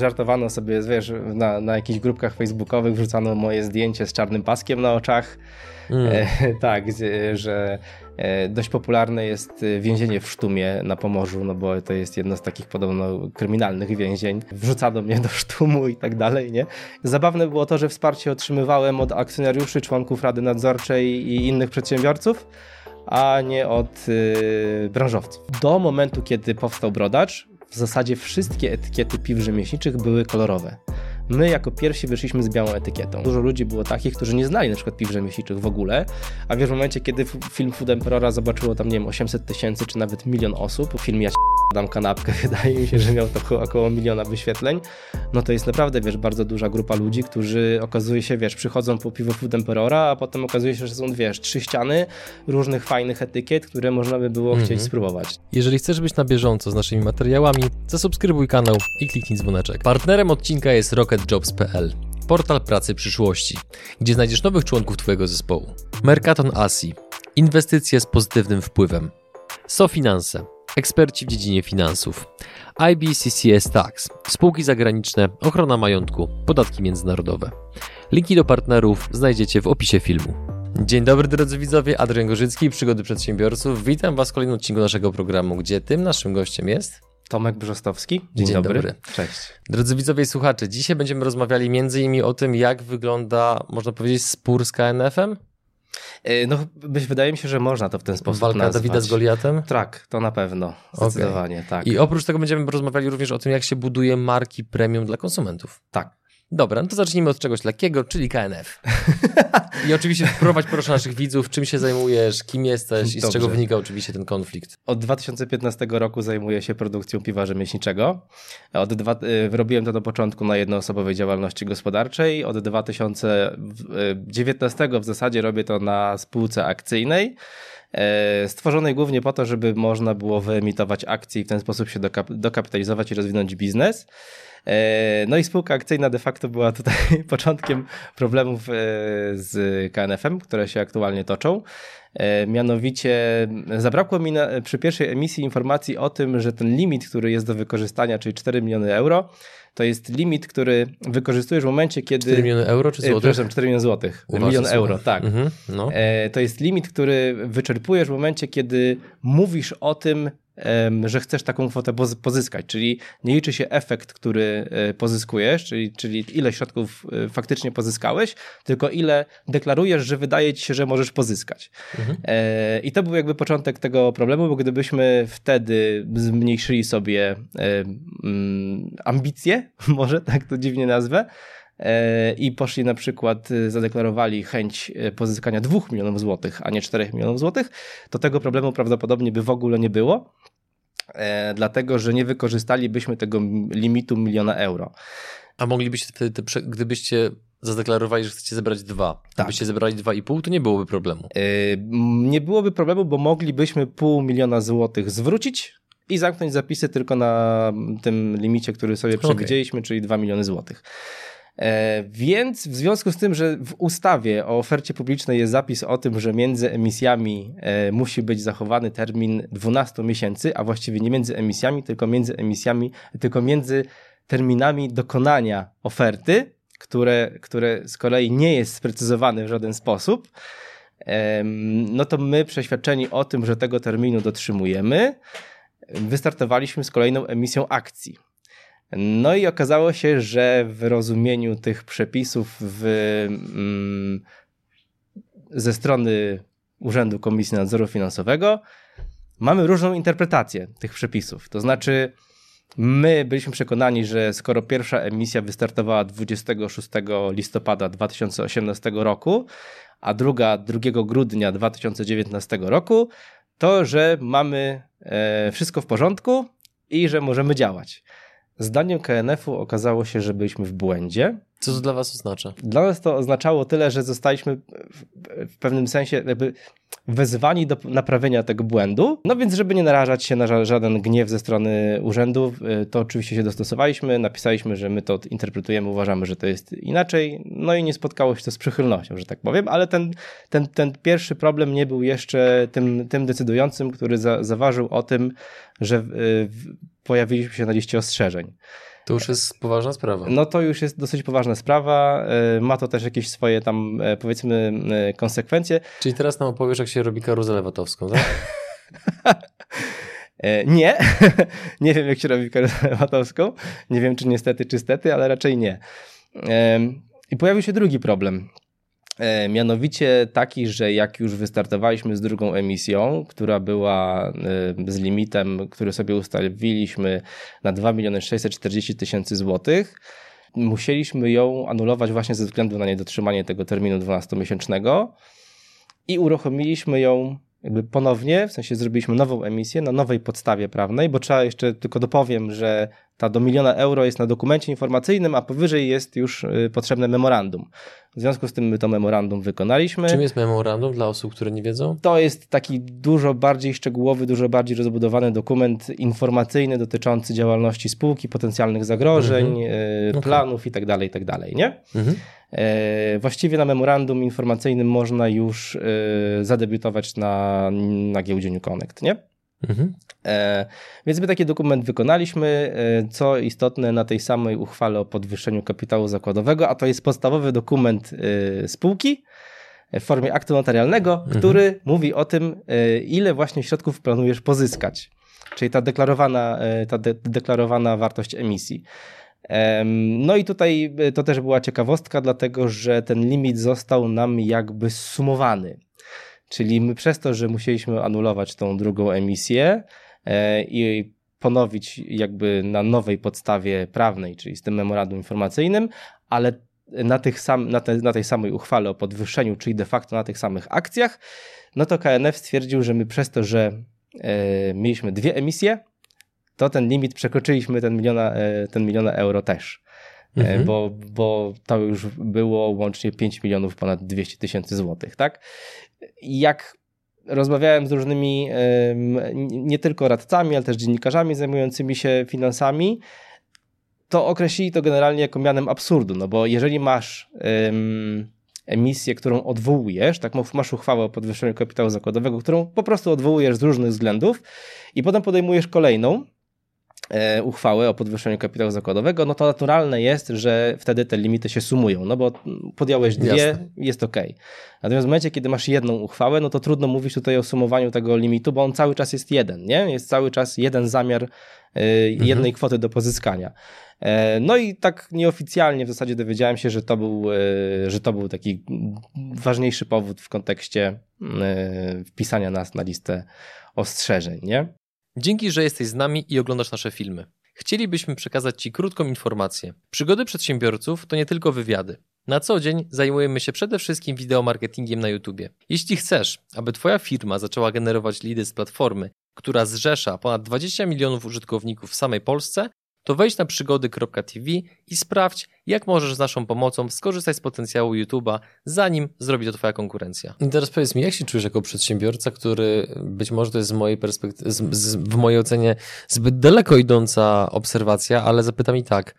Żartowano sobie, wiesz, na, na jakichś grupkach facebookowych wrzucano moje zdjęcie z czarnym paskiem na oczach. Mm. E, tak, że e, dość popularne jest więzienie w Sztumie na Pomorzu, no bo to jest jedno z takich podobno kryminalnych więzień. Wrzucano mnie do Sztumu i tak dalej, nie? Zabawne było to, że wsparcie otrzymywałem od akcjonariuszy, członków Rady Nadzorczej i innych przedsiębiorców, a nie od y, branżowców. Do momentu, kiedy powstał Brodacz, w zasadzie wszystkie etykiety piw rzemieślniczych były kolorowe. My jako pierwsi wyszliśmy z białą etykietą. Dużo ludzi było takich, którzy nie znali na przykład piw rzemieślniczych w ogóle, a wiesz, w momencie, kiedy film Food Emperora zobaczyło tam, nie wiem, 800 tysięcy czy nawet milion osób, film Ja dam kanapkę, wydaje mi się, że miał to około miliona wyświetleń, no to jest naprawdę, wiesz, bardzo duża grupa ludzi, którzy okazuje się, wiesz, przychodzą po piwo Food Emperora, a potem okazuje się, że są, wiesz, trzy ściany różnych fajnych etykiet, które można by było chcieć mhm. spróbować. Jeżeli chcesz być na bieżąco z naszymi materiałami, zasubskrybuj kanał i kliknij dzwoneczek. Partnerem odcinka jest rocketjobs.pl portal pracy przyszłości, gdzie znajdziesz nowych członków Twojego zespołu. Mercaton ASI. Inwestycje z pozytywnym wpływem. SoFinanse eksperci w dziedzinie finansów, IBCCS Tax, spółki zagraniczne, ochrona majątku, podatki międzynarodowe. Linki do partnerów znajdziecie w opisie filmu. Dzień dobry drodzy widzowie, Adrian Gorzycki, Przygody Przedsiębiorców. Witam Was w kolejnym odcinku naszego programu, gdzie tym naszym gościem jest... Tomek Brzostowski. Dzień, Dzień dobry. dobry. Cześć. Drodzy widzowie i słuchacze, dzisiaj będziemy rozmawiali między innymi o tym, jak wygląda, można powiedzieć, spór z KNF-em, E, no, wydaje mi się, że można to w ten sposób Walka nazwać. Dawida z Goliatem? Tak, to na pewno. Zdecydowanie, okay. tak. I oprócz tego będziemy rozmawiali również o tym, jak się buduje marki premium dla konsumentów. Tak. Dobra, no to zacznijmy od czegoś lekkiego, czyli KNF. I oczywiście wprowadź proszę naszych widzów, czym się zajmujesz, kim jesteś i Dobrze. z czego wynika oczywiście ten konflikt. Od 2015 roku zajmuję się produkcją piwa rzemieślniczego. Od dwa, y, robiłem to do początku na jednoosobowej działalności gospodarczej. Od 2019 w zasadzie robię to na spółce akcyjnej e, stworzonej głównie po to, żeby można było wyemitować akcje i w ten sposób się dokapitalizować i rozwinąć biznes. E, no i spółka akcyjna de facto była tutaj początkiem problemów e, z KNF-em, które się aktualnie toczą. E, mianowicie zabrakło mi na, przy pierwszej emisji informacji o tym, że ten limit, który jest do wykorzystania, czyli 4 miliony euro, to jest limit, który wykorzystujesz w momencie, kiedy. 4 miliony euro czy złotych? Przepraszam, 4 miliony złotych. Milion euro, tak. Mhm, no. To jest limit, który wyczerpujesz w momencie, kiedy mówisz o tym, że chcesz taką kwotę pozyskać, czyli nie liczy się efekt, który e, pozyskujesz, czyli, czyli ile środków e, faktycznie pozyskałeś, tylko ile deklarujesz, że wydaje ci się, że możesz pozyskać. Mhm. E, I to był jakby początek tego problemu, bo gdybyśmy wtedy zmniejszyli sobie mm, ambicje, może tak to dziwnie nazwę, i poszli na przykład, zadeklarowali chęć pozyskania 2 milionów złotych, a nie 4 milionów złotych, to tego problemu prawdopodobnie by w ogóle nie było dlatego że nie wykorzystalibyśmy tego limitu miliona euro. A moglibyście wtedy, gdybyście zadeklarowali, że chcecie zebrać dwa, tak. gdybyście zebrali dwa i pół, to nie byłoby problemu. E, nie byłoby problemu, bo moglibyśmy pół miliona złotych zwrócić i zamknąć zapisy tylko na tym limicie, który sobie przewidzieliśmy, okay. czyli 2 miliony złotych. E, więc w związku z tym, że w ustawie o ofercie publicznej jest zapis o tym, że między emisjami e, musi być zachowany termin 12 miesięcy, a właściwie nie między emisjami, tylko między emisjami, tylko między terminami dokonania oferty, które, które z kolei nie jest sprecyzowane w żaden sposób, no to my przeświadczeni o tym, że tego terminu dotrzymujemy, wystartowaliśmy z kolejną emisją akcji. No i okazało się, że w rozumieniu tych przepisów w, mm, ze strony Urzędu Komisji Nadzoru Finansowego mamy różną interpretację tych przepisów. To znaczy, my byliśmy przekonani, że skoro pierwsza emisja wystartowała 26 listopada 2018 roku, a druga 2 grudnia 2019 roku, to że mamy e, wszystko w porządku i że możemy działać. Zdaniem KNF-u okazało się, że byliśmy w błędzie. Co to dla was oznacza? Dla nas to oznaczało tyle, że zostaliśmy w pewnym sensie jakby wezwani do naprawienia tego błędu. No więc, żeby nie narażać się na żaden gniew ze strony urzędu, y, to oczywiście się dostosowaliśmy, napisaliśmy, że my to interpretujemy, uważamy, że to jest inaczej, no i nie spotkało się to z przychylnością, że tak powiem, ale ten, ten, ten pierwszy problem nie był jeszcze tym, tym decydującym, który za, zaważył o tym, że y, pojawiliśmy się na liście ostrzeżeń. To już jest poważna sprawa. No to już jest dosyć poważna sprawa. E, ma to też jakieś swoje tam, e, powiedzmy, e, konsekwencje. Czyli teraz nam opowiesz, jak się robi karuzelę watowską, tak? nie. nie wiem, jak się robi karuzelę watowską. Nie wiem, czy niestety, czy stety, ale raczej nie. I pojawił się drugi problem. E, mianowicie taki, że jak już wystartowaliśmy z drugą emisją, która była e, z limitem, który sobie ustaliliśmy na 2 miliony 640 tysięcy złotych, musieliśmy ją anulować właśnie ze względu na niedotrzymanie tego terminu 12-miesięcznego i uruchomiliśmy ją jakby ponownie, w sensie zrobiliśmy nową emisję na nowej podstawie prawnej, bo trzeba jeszcze tylko dopowiem, że ta do miliona euro jest na dokumencie informacyjnym, a powyżej jest już y, potrzebne memorandum. W związku z tym my to memorandum wykonaliśmy. Czym jest memorandum dla osób, które nie wiedzą? To jest taki dużo bardziej szczegółowy, dużo bardziej rozbudowany dokument informacyjny dotyczący działalności spółki, potencjalnych zagrożeń, mhm. planów itd., tak itd., tak nie? Mhm. E, właściwie na memorandum informacyjnym można już e, zadebiutować na, na giełdzie New Connect, nie? Mhm. E, więc my taki dokument wykonaliśmy. Co istotne, na tej samej uchwale o podwyższeniu kapitału zakładowego, a to jest podstawowy dokument spółki w formie aktu notarialnego, mhm. który mówi o tym, ile właśnie środków planujesz pozyskać. Czyli ta deklarowana, ta de deklarowana wartość emisji. No i tutaj e, to też była ciekawostka, dlatego że ten limit został nam jakby sumowany. Czyli my przez to, że musieliśmy anulować tą drugą emisję e, i ponowić jakby na nowej podstawie prawnej, czyli z tym memorandum informacyjnym, ale na, tych sam, na, te, na tej samej uchwale o podwyższeniu, czyli de facto na tych samych akcjach, no to KNF stwierdził, że my przez to, że e, mieliśmy dwie emisje, to ten limit przekroczyliśmy ten miliona, e, ten miliona euro też. E, mhm. Bo, bo to już było łącznie 5 milionów ponad 200 tysięcy złotych, tak? Jak rozmawiałem z różnymi nie tylko radcami, ale też dziennikarzami zajmującymi się finansami, to określili to generalnie jako mianem absurdu, no bo jeżeli masz emisję, którą odwołujesz, tak masz uchwałę o podwyższeniu kapitału zakładowego, którą po prostu odwołujesz z różnych względów i potem podejmujesz kolejną, uchwały o podwyższeniu kapitału zakładowego, no to naturalne jest, że wtedy te limity się sumują, no bo podjąłeś dwie, Jasne. jest ok. Natomiast w momencie, kiedy masz jedną uchwałę, no to trudno mówić tutaj o sumowaniu tego limitu, bo on cały czas jest jeden, nie? Jest cały czas jeden zamiar e, mhm. jednej kwoty do pozyskania. E, no i tak nieoficjalnie w zasadzie dowiedziałem się, że to był, że to był taki ważniejszy powód w kontekście wpisania nas na listę ostrzeżeń, nie? Dzięki, że jesteś z nami i oglądasz nasze filmy. Chcielibyśmy przekazać Ci krótką informację. Przygody przedsiębiorców to nie tylko wywiady. Na co dzień zajmujemy się przede wszystkim wideomarketingiem na YouTube. Jeśli chcesz, aby Twoja firma zaczęła generować lidy z platformy, która zrzesza ponad 20 milionów użytkowników w samej Polsce, to wejdź na przygody.tv i sprawdź, jak możesz z naszą pomocą skorzystać z potencjału YouTube'a, zanim zrobi to Twoja konkurencja. I teraz powiedz mi, jak się czujesz jako przedsiębiorca, który być może to jest z mojej perspektywy, w mojej ocenie zbyt daleko idąca obserwacja, ale zapytam i tak,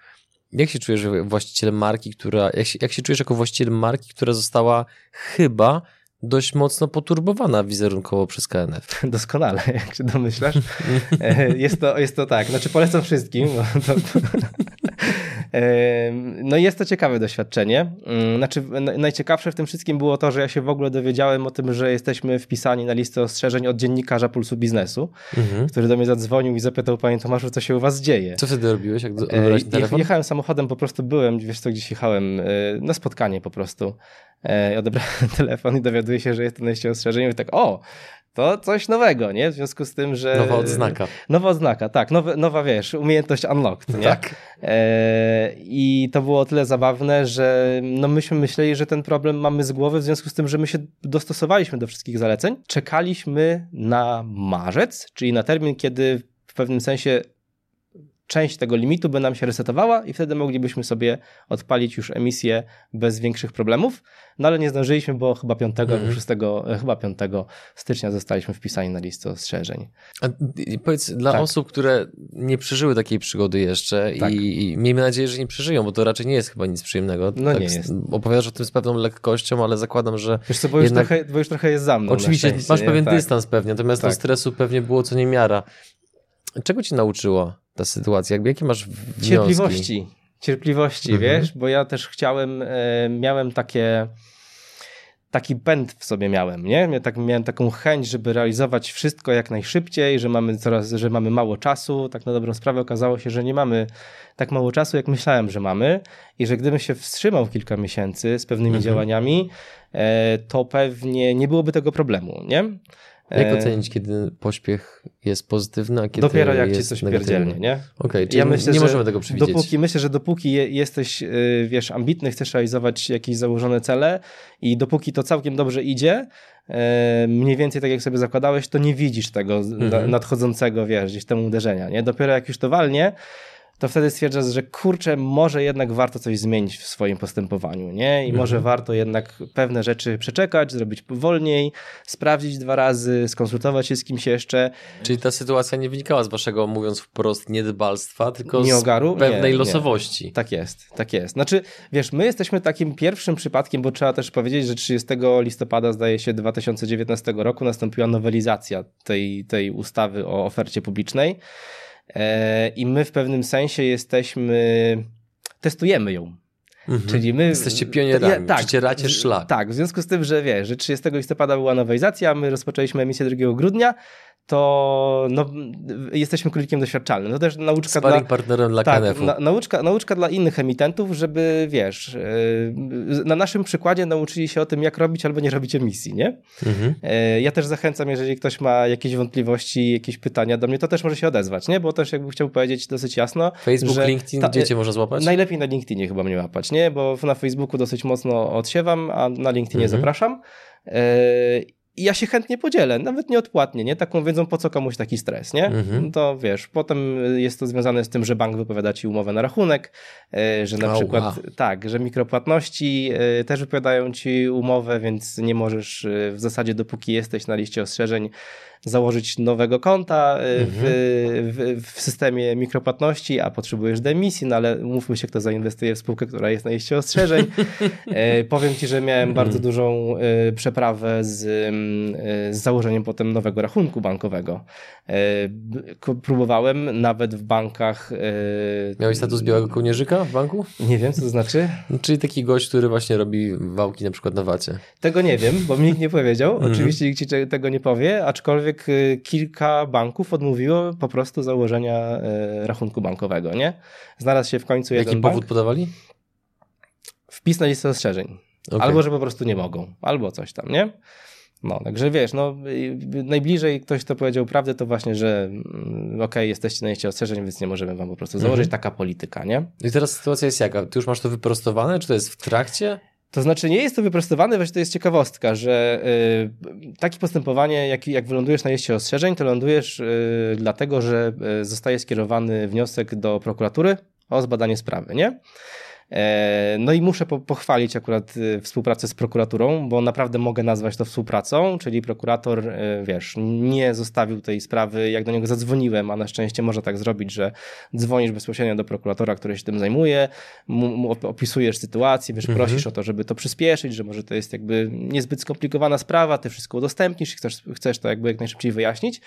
jak się czujesz właścicielem marki, która, jak się, jak się czujesz jako właściciel marki, która została chyba dość mocno poturbowana wizerunkowo przez KNF. Doskonale, jak się domyślasz. E, jest to, jest to tak, znaczy polecam wszystkim. To, no jest to ciekawe doświadczenie. Mm, znaczy najciekawsze w tym wszystkim było to, że ja się w ogóle dowiedziałem o tym, że jesteśmy wpisani na listę ostrzeżeń od dziennikarza Pulsu Biznesu, mhm. który do mnie zadzwonił i zapytał, panie Tomaszu, co się u was dzieje. Co wtedy robiłeś, jak odebrałeś telefon? Jechałem samochodem, po prostu byłem, wiesz co, gdzieś jechałem, e, na spotkanie po prostu. E, odebrałem telefon i dowiaduję się, że jest to na liście ostrzeżeń i tak, o, to coś nowego, nie? W związku z tym, że... Nowa odznaka. Nowa odznaka, tak. Nowy, nowa, wiesz, umiejętność unlocked, nie? Tak. E, I to było o tyle zabawne, że no myśmy myśleli, że ten problem mamy z głowy, w związku z tym, że my się dostosowaliśmy do wszystkich zaleceń. Czekaliśmy na marzec, czyli na termin, kiedy w pewnym sensie część tego limitu by nam się resetowała i wtedy moglibyśmy sobie odpalić już emisję bez większych problemów. No ale nie zdążyliśmy, bo chyba 5 mm. 6, chyba 5 stycznia zostaliśmy wpisani na listę ostrzeżeń. A powiedz, dla tak. osób, które nie przeżyły takiej przygody jeszcze tak. i, i, miejmy nadzieję, że nie przeżyją, bo to raczej nie jest chyba nic przyjemnego. No tak nie jest. Opowiadasz o tym z pewną lekkością, ale zakładam, że... Wiesz co, bo, jednak... już, trochę, bo już trochę jest za mną. Oczywiście, masz pewien tak. dystans pewnie, natomiast tak. stresu pewnie było co niemiara. Czego ci nauczyło ta sytuacja? Jakie masz wnioski? Cierpliwości. Cierpliwości, mhm. wiesz, bo ja też chciałem, e, miałem takie taki pęd w sobie miałem, nie? Tak, miałem taką chęć, żeby realizować wszystko jak najszybciej, że mamy coraz, że mamy mało czasu. Tak na dobrą sprawę okazało się, że nie mamy tak mało czasu, jak myślałem, że mamy i że gdybym się wstrzymał kilka miesięcy z pewnymi mhm. działaniami, e, to pewnie nie byłoby tego problemu, nie? Jak e, ocenić, kiedy pośpiech jest pozytywny, a kiedy Dopiero jak ci coś pierdzielnie, nie? Okej, okay, ja myślę, nie możemy tego przewidzieć. Dopóki, myślę, że dopóki jesteś, y, wiesz, ambitny, chcesz realizować jakieś założone cele i dopóki to całkiem dobrze idzie, e, mniej więcej tak jak sobie zakładałeś, to nie widzisz tego mhm. nadchodzącego, wiesz, gdzieś temu uderzenia, nie? Dopiero jak już to walnie, to wtedy stwierdzasz, że kurczę, może jednak warto coś zmienić w swoim postępowaniu, nie? I mhm. może warto jednak pewne rzeczy przeczekać, zrobić wolniej, sprawdzić dwa razy, skonsultować się z kimś jeszcze. Czyli ta sytuacja nie wynikała z waszego, mówiąc wprost, niedbalstwa, tylko nie ogaru? z pewnej nie, losowości. Nie. Tak jest, tak jest. Znaczy, wiesz, my jesteśmy takim pierwszym przypadkiem, bo trzeba też powiedzieć, że 30 listopada, zdaje się, 2019 roku nastąpiła nowelizacja tej, tej ustawy o ofercie publicznej. E, i my w pewnym sensie jesteśmy, testujemy ją. Mhm. Czyli my. Jesteście pionierami, ja, tak, przecieracie szlak. Tak, w związku z tym, że wiesz, że 30 listopada była nowelizacja, my rozpoczęliśmy emisję 2 grudnia, to no, jesteśmy królikiem doświadczalnym. To też nauczka Sparring dla... partnerem dla tak, na, nauczka, nauczka dla innych emitentów, żeby, wiesz, yy, na naszym przykładzie nauczyli się o tym, jak robić albo nie robić emisji, nie? Mhm. Yy, ja też zachęcam, jeżeli ktoś ma jakieś wątpliwości, jakieś pytania do mnie, to też może się odezwać, nie? Bo też jakby chciał powiedzieć dosyć jasno, Facebook, że LinkedIn, ta, gdzie cię można złapać? Najlepiej na LinkedInie chyba mnie łapać, nie? Bo na Facebooku dosyć mocno odsiewam, a na LinkedInie mhm. zapraszam. Yy, i ja się chętnie podzielę, nawet nieodpłatnie, nie? Taką wiedzą, po co komuś taki stres, nie? Mhm. No to wiesz, potem jest to związane z tym, że bank wypowiada ci umowę na rachunek, e, że na oh, przykład, wow. tak, że mikropłatności e, też wypowiadają ci umowę, więc nie możesz e, w zasadzie, dopóki jesteś na liście ostrzeżeń, założyć nowego konta y, mhm. w, w, w, systemie mikropłatności, a potrzebujesz demisji, no ale mówmy się, kto zainwestuje w spółkę, która jest na liście ostrzeżeń. e, powiem Ci, że miałem mhm. bardzo dużą e, przeprawę z, e, z założeniem potem nowego rachunku bankowego. E, próbowałem nawet w bankach... Miałeś status białego kołnierzyka w banku? Nie wiem, co to znaczy. No, czyli taki gość, który właśnie robi wałki na przykład na wacie. Tego nie wiem, bo mi nikt nie powiedział. Mhm. Oczywiście nikt ci tego nie powie, aczkolwiek aczkolwiek y, kilka banków odmówiło po prostu założenia y, rachunku bankowego, nie? Znalazł się w końcu jeden Jaki bank. powód podawali? Wpis na listę ostrzeżeń. Okay. Albo, że po prostu nie mogą, albo coś tam, nie? No, także wiesz, no, y, najbliżej ktoś, kto powiedział prawdę, to właśnie, że mm, okej, okay, jesteście na liście ostrzeżeń, więc nie możemy wam po prostu założyć. Mhm. Taka polityka, nie? I teraz sytuacja jest jaka? Ty już masz to wyprostowane, czy to jest w trakcie? To znaczy nie jest to wyprostowane, właśnie to jest ciekawostka, że y, takie postępowanie, jak, jak wylądujesz na liście ostrzeżeń, to lądujesz y, dlatego, że y, zostaje skierowany wniosek do prokuratury o zbadanie sprawy, nie? E, no i muszę pochwalić akurat y, współpracę z prokuraturą, bo naprawdę mogę nazwać to współpracą, czyli prokurator, y, wiesz, nie zostawił tej sprawy, jak do niego zadzwoniłem, a na szczęście może tak zrobić, że dzwonisz bezpośrednio do prokuratora, który się tym zajmuje, mu, mu opisujesz sytuację, wiesz, mhm. prosisz o to, żeby to przyspieszyć, że może to jest jakby niezbyt skomplikowana sprawa, ty wszystko udostępnisz i chcesz, chcesz to jakby jak najszybciej wyjaśnić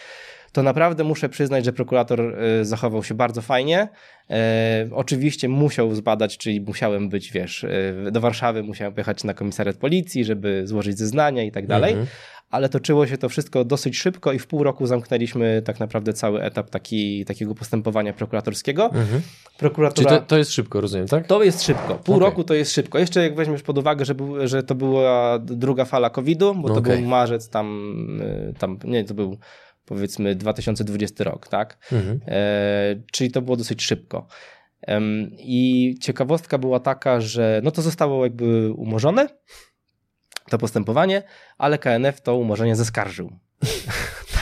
to naprawdę muszę przyznać, że prokurator y, zachował się bardzo fajnie. E, oczywiście musiał zbadać, czyli musiałem być, wiesz, y, do Warszawy musiałem pojechać na komisariat policji, żeby złożyć zeznania i tak dalej. Mhm. Ale toczyło się to wszystko dosyć szybko i w pół roku zamknęliśmy tak naprawdę cały etap taki, takiego postępowania prokuratorskiego. Mhm. Prokuratura... Czyli to, to, jest szybko, rozumiem, tak? To jest szybko. Pół okay. roku to jest szybko. Jeszcze jak weźmiesz pod uwagę, że, był, że to była druga fala COVID-u, bo to okay. był marzec tam, tam, nie, to był powiedzmy 2020 rok, tak? Mhm. E, czyli to było dosyć szybko. E, I ciekawostka była taka, że no to zostało jakby umorzone, to postępowanie, ale KNF to umorzenie zaskarżył.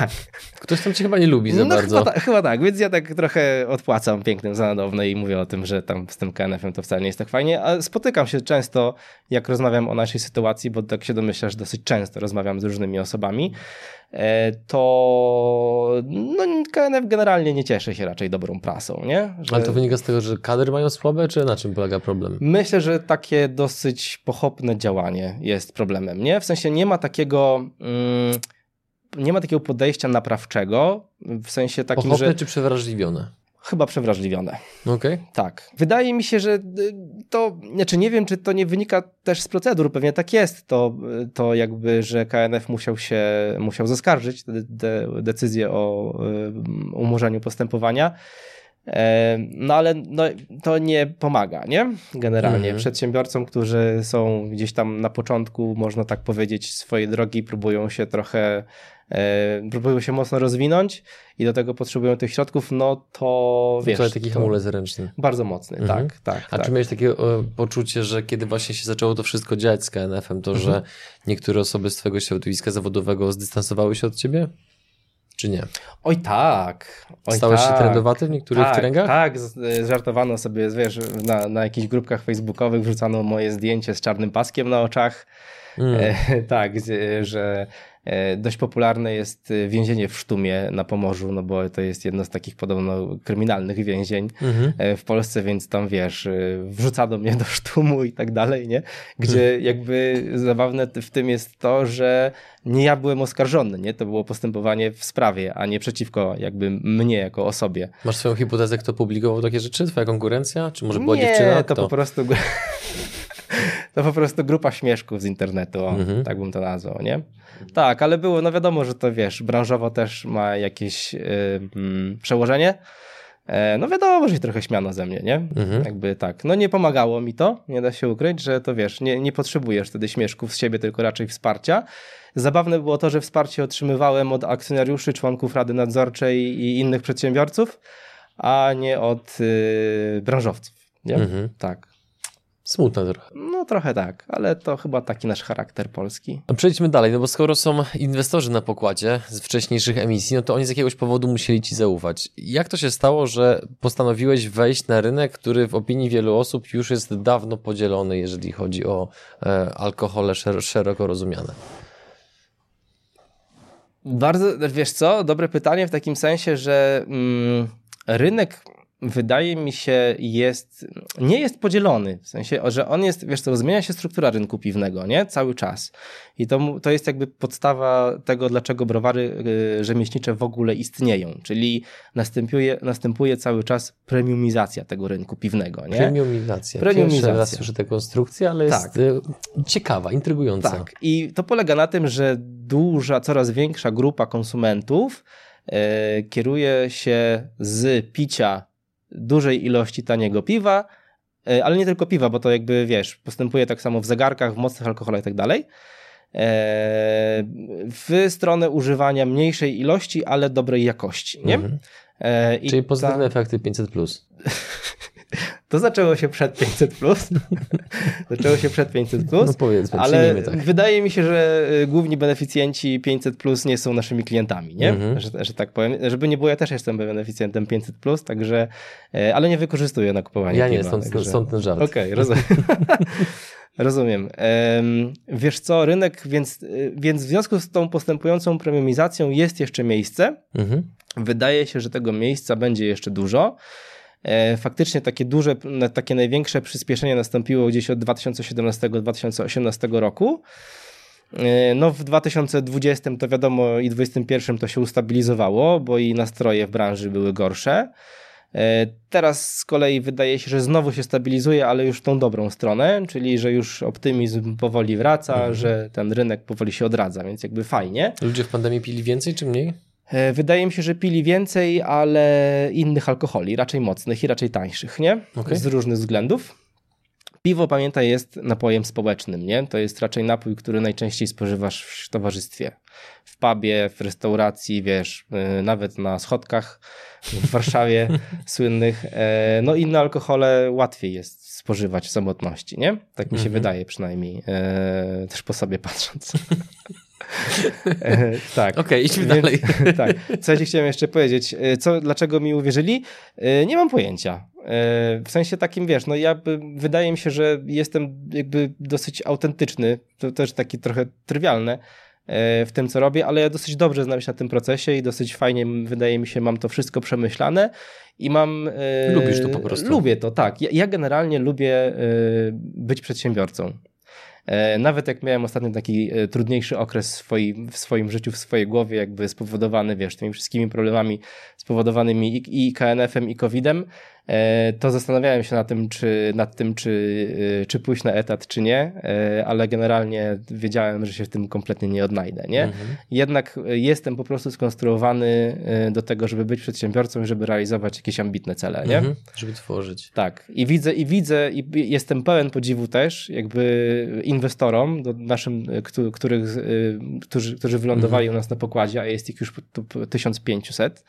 Tak. Ktoś tam cię chyba nie lubi za no, bardzo. Chyba, ta, chyba, tak, więc ja tak trochę odpłacam pięknym za nadowne i mówię o tym, że tam z tym KNF-em to wcale nie jest tak fajnie, a spotykam się często, jak rozmawiam o naszej sytuacji, bo tak się domyślasz, dosyć często rozmawiam z różnymi osobami, e, to no, KNF generalnie nie cieszy się raczej dobrą prasą, nie? Że... Ale to wynika z tego, że kadry mają słabe, czy na czym polega problem? Myślę, że takie dosyć pochopne działanie jest problemem, nie? W sensie nie ma takiego... Mm, nie ma takiego podejścia naprawczego, w sensie takim, Pochopne że... czy przewrażliwione? chyba przewrażliwione. Okej. Okay. Tak. Wydaje mi się, że to, znaczy nie wiem, czy to nie wynika też z procedur, pewnie tak jest, to, to jakby, że KNF musiał się, musiał zaskarżyć de, de, decyzję o umorzeniu postępowania. No ale no, to nie pomaga, nie? Generalnie mhm. przedsiębiorcom, którzy są gdzieś tam na początku, można tak powiedzieć, swojej drogi, próbują się trochę, e, próbują się mocno rozwinąć i do tego potrzebują tych środków, no to wiesz. To taki hamulec ręczny. Bardzo mocny, mhm. tak, tak. A tak. czy miałeś takie e, poczucie, że kiedy właśnie się zaczęło to wszystko dziać z KNF-em, to mhm. że niektóre osoby z twojego środowiska zawodowego zdystansowały się od ciebie? czy nie? Oj tak. Oj Stałeś tak. się trendowaty w niektórych tak, kręgach? Tak, żartowano sobie, wiesz, na, na jakichś grupkach facebookowych wrzucano moje zdjęcie z czarnym paskiem na oczach. Mm. E, tak, że E, dość popularne jest e, więzienie w Sztumie na Pomorzu, no bo to jest jedno z takich podobno kryminalnych więzień mhm. E, w Polsce, więc tam wiesz, wrzucano mnie do Sztumu i tak dalej, nie? Gdzie mhm. jakby zabawne w tym jest to, że nie ja byłem oskarżony, nie? To było postępowanie w sprawie, a nie przeciwko jakby mnie jako osobie. Masz swoją hipotezę, kto publikował takie rzeczy? Twoja konkurencja? Czy może była nie, dziewczyna? to po prostu... to po prostu grupa śmieszków z internetu, o, mhm. tak bym to nazwał, nie? Tak, ale było, no wiadomo, że to wiesz, branżowo też ma jakieś yy, przełożenie. E, no wiadomo, że się trochę śmiano ze mnie, nie? Mhm. Jakby tak. No nie pomagało mi to, nie da się ukryć, że to wiesz, nie, nie potrzebujesz wtedy śmieszków z siebie, tylko raczej wsparcia. Zabawne było to, że wsparcie otrzymywałem od akcjonariuszy, członków Rady Nadzorczej i innych przedsiębiorców, a nie od yy, branżowców, nie? Mhm. Tak. Smutne trochę. No trochę tak, ale to chyba taki nasz charakter polski. A przejdźmy dalej, no bo skoro są inwestorzy na pokładzie z wcześniejszych emisji, no to oni z jakiegoś powodu musieli ci zaufać. Jak to się stało, że postanowiłeś wejść na rynek, który w opinii wielu osób już jest dawno podzielony, jeżeli chodzi o e, alkohole szer szeroko rozumiane? Bardzo, wiesz co, dobre pytanie w takim sensie, że mm, rynek wydaje mi się, jest, nie jest podzielony. W sensie, że on jest, wiesz co, zmienia się struktura rynku piwnego, nie? Cały czas. I to, to jest jakby podstawa tego, dlaczego browary y, rzemieślnicze w ogóle istnieją. Czyli następuje, następuje cały czas premiumizacja tego rynku piwnego, nie? Premiumizacja. Premiumizacja. Pierwszy raz słyszę tę konstrukcję, ale jest tak. Y, ciekawa, intrygująca. Tak. I to polega na tym, że duża, coraz większa grupa konsumentów y, kieruje się z picia dużej ilości taniego piwa, e, ale nie tylko piwa, bo to jakby wiesz, postępuje tak samo w zegarkach, w mocnych alkoholach i tak dalej. E, w stronę używania mniejszej ilości, ale dobrej jakości. Nie? Mhm. E, Czyli pozytywne ta... efekty 500. To zaczęło się przed 500, plus. zaczęło się przed 500, plus, no powiedzmy, ale tak. wydaje mi się, że y, główni beneficjenci 500 plus nie są naszymi klientami, nie? Mhm. Że, że, tak powiem. Żeby nie było, ja też jestem beneficjentem 500, plus, także, y, ale nie wykorzystuję na kupowanie. Ja nie, stąd, także... stąd ten żart. Okej, okay, rozumiem. Rozumiem. Wiesz co, rynek, więc, y, więc w związku z tą postępującą premiumizacją jest jeszcze miejsce. Mhm. Wydaje się, że tego miejsca będzie jeszcze dużo. E, faktycznie takie duże, takie największe przyspieszenie nastąpiło gdzieś od 2017-2018 roku. E, no w 2020 to wiadomo i 2021 to się ustabilizowało, bo i nastroje w branży były gorsze. E, teraz z kolei wydaje się, że znowu się stabilizuje, ale już w tą dobrą stronę, czyli że już optymizm powoli wraca, mhm. że ten rynek powoli się odradza, więc jakby fajnie. Ludzie w pandemii pili więcej czy mniej? E, wydaje mi się, że pili więcej, ale innych alkoholi, raczej mocnych i raczej tańszych, nie? Okay. Z różnych względów. Piwo, pamiętaj, jest napojem społecznym, nie? To jest raczej napój, który najczęściej spożywasz w towarzystwie. W pubie, w restauracji, wiesz, e, nawet na schodkach w Warszawie słynnych. E, no inne alkohole łatwiej jest spożywać w samotności, nie? Tak mi się mm -hmm. wydaje przynajmniej, też po sobie patrząc. E, tak. Okej, okay, idźmy Więc, dalej. tak. Co ja ci chciałem jeszcze powiedzieć? E, co, dlaczego mi uwierzyli? E, nie mam pojęcia. W sensie takim, wiesz, no ja wydaje mi się, że jestem jakby dosyć autentyczny, to też taki trochę trywialne w tym, co robię, ale ja dosyć dobrze znam się na tym procesie i dosyć fajnie, wydaje mi się, mam to wszystko przemyślane i mam... Lubisz to po prostu. Lubię to, tak. Ja, ja generalnie lubię być przedsiębiorcą. E, nawet jak miałem ostatnio taki e, trudniejszy okres w swoim, w swoim życiu, w swojej głowie, jakby spowodowany, wiesz, tymi wszystkimi problemami spowodowanymi i, i KNF-em, i COVID-em, to zastanawiałem się nad tym, czy, nad tym czy, e, czy pójść na etat, czy nie, e, ale generalnie wiedziałem, że się w tym kompletnie nie odnajdę. Nie? Mhm. Jednak jestem po prostu skonstruowany do tego, żeby być przedsiębiorcą i żeby realizować jakieś ambitne cele. Nie? Mhm. Żeby tworzyć. Tak. I widzę, i widzę, i jestem pełen podziwu też jakby inwestorom, do naszym, których, którzy, którzy wylądowali mhm. u nas na pokładzie, a jest ich już 1500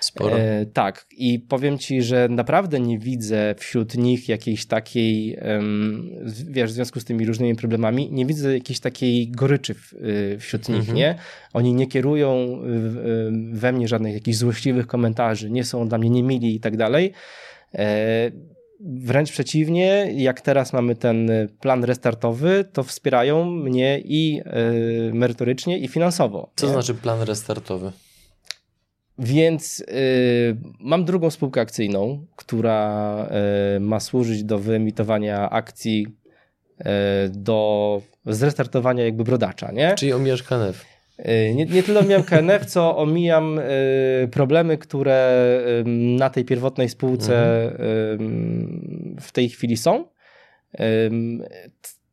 Sporo. E, tak. I powiem ci, że naprawdę nie widzę wśród nich jakiejś takiej, um, wiesz, w związku z tymi różnymi problemami, nie widzę jakiejś takiej goryczy w, y, wśród nich, mhm. nie? Oni nie kierują we mnie żadnych jakichś złośliwych komentarzy, nie są dla mnie niemili i tak dalej. E, wręcz przeciwnie, jak teraz mamy ten plan restartowy, to wspierają mnie i y, merytorycznie, i finansowo. Co nie? znaczy plan restartowy? Więc y, mam drugą spółkę akcyjną, która y, ma służyć do wyemitowania akcji y, do zrestartowania jakby brodacza, nie? Czyli omijasz KNF. Y, nie, nie tyle omijam KNF, co omijam y, problemy, które na tej pierwotnej spółce mhm. w tej chwili są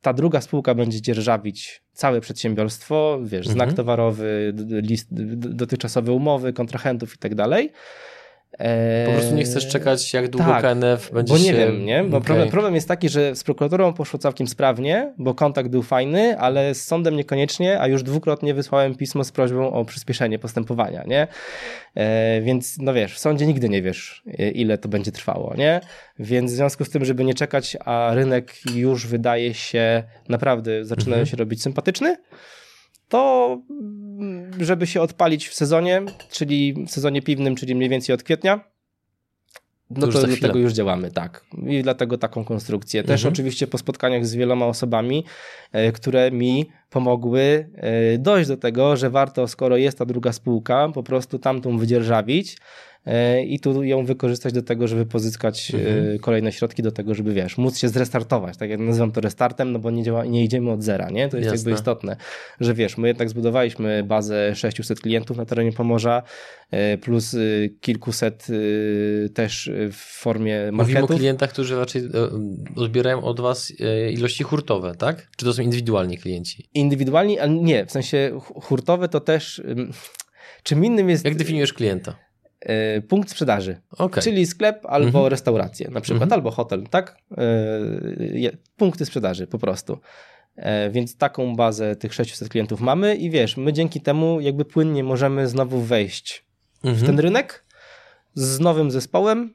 ta druga spółka będzie dzierżawić całe przedsiębiorstwo, wiesz, mhm. znak towarowy, list, dotychczasowe umowy, kontrahentów i tak dalej. Po prostu nie chcesz czekać, jak długo tak, KNF będzie bo nie się... wiem, nie? Bo okay. problem, problem jest taki, że z prokuraturą poszło całkiem sprawnie, bo kontakt był fajny, ale z sądem niekoniecznie, a już dwukrotnie wysłałem pismo z prośbą o przyspieszenie postępowania, nie? E, więc, no wiesz, w sądzie nigdy nie wiesz, ile to będzie trwało, nie? Więc w związku z tym, żeby nie czekać, a rynek już wydaje się naprawdę, zaczyna mhm. się robić sympatyczny, to żeby się odpalić w sezonie, czyli w sezonie piwnym, czyli mniej więcej od kwietnia, no to, to do tego już działamy, tak. I dlatego taką konstrukcję. Też mhm. oczywiście po spotkaniach z wieloma osobami, e, które mi pomogły e, dojść do tego, że warto, skoro jest ta druga spółka, po prostu tamtą wydzierżawić, i tu ją wykorzystać do tego, żeby pozyskać e, mhm. kolejne środki do tego, żeby wiesz, móc się zrestartować. Tak jak nazywam to restartem, no bo nie, działa, nie idziemy od zera, nie? To jest Jasne. jakby istotne, że wiesz, my jednak zbudowaliśmy bazę 600 klientów na terenie Pomorza, e, plus kilkuset też w formie marketów. Mówimy o klientach, którzy raczej odbierają od was ilości hurtowe, tak? Czy to są indywidualni klienci? Indywidualni, ale nie, w sensie hurtowe to też... Czym innym jest... Jak definiujesz klienta? E, punkt sprzedaży, okay. czyli sklep albo mhm. restaurację na przykład, mhm. albo hotel, tak? E, punkty sprzedaży po prostu. E, więc taką bazę tych 600 klientów mamy i wiesz, my dzięki temu jakby płynnie możemy znowu wejść w mhm. ten rynek z nowym zespołem,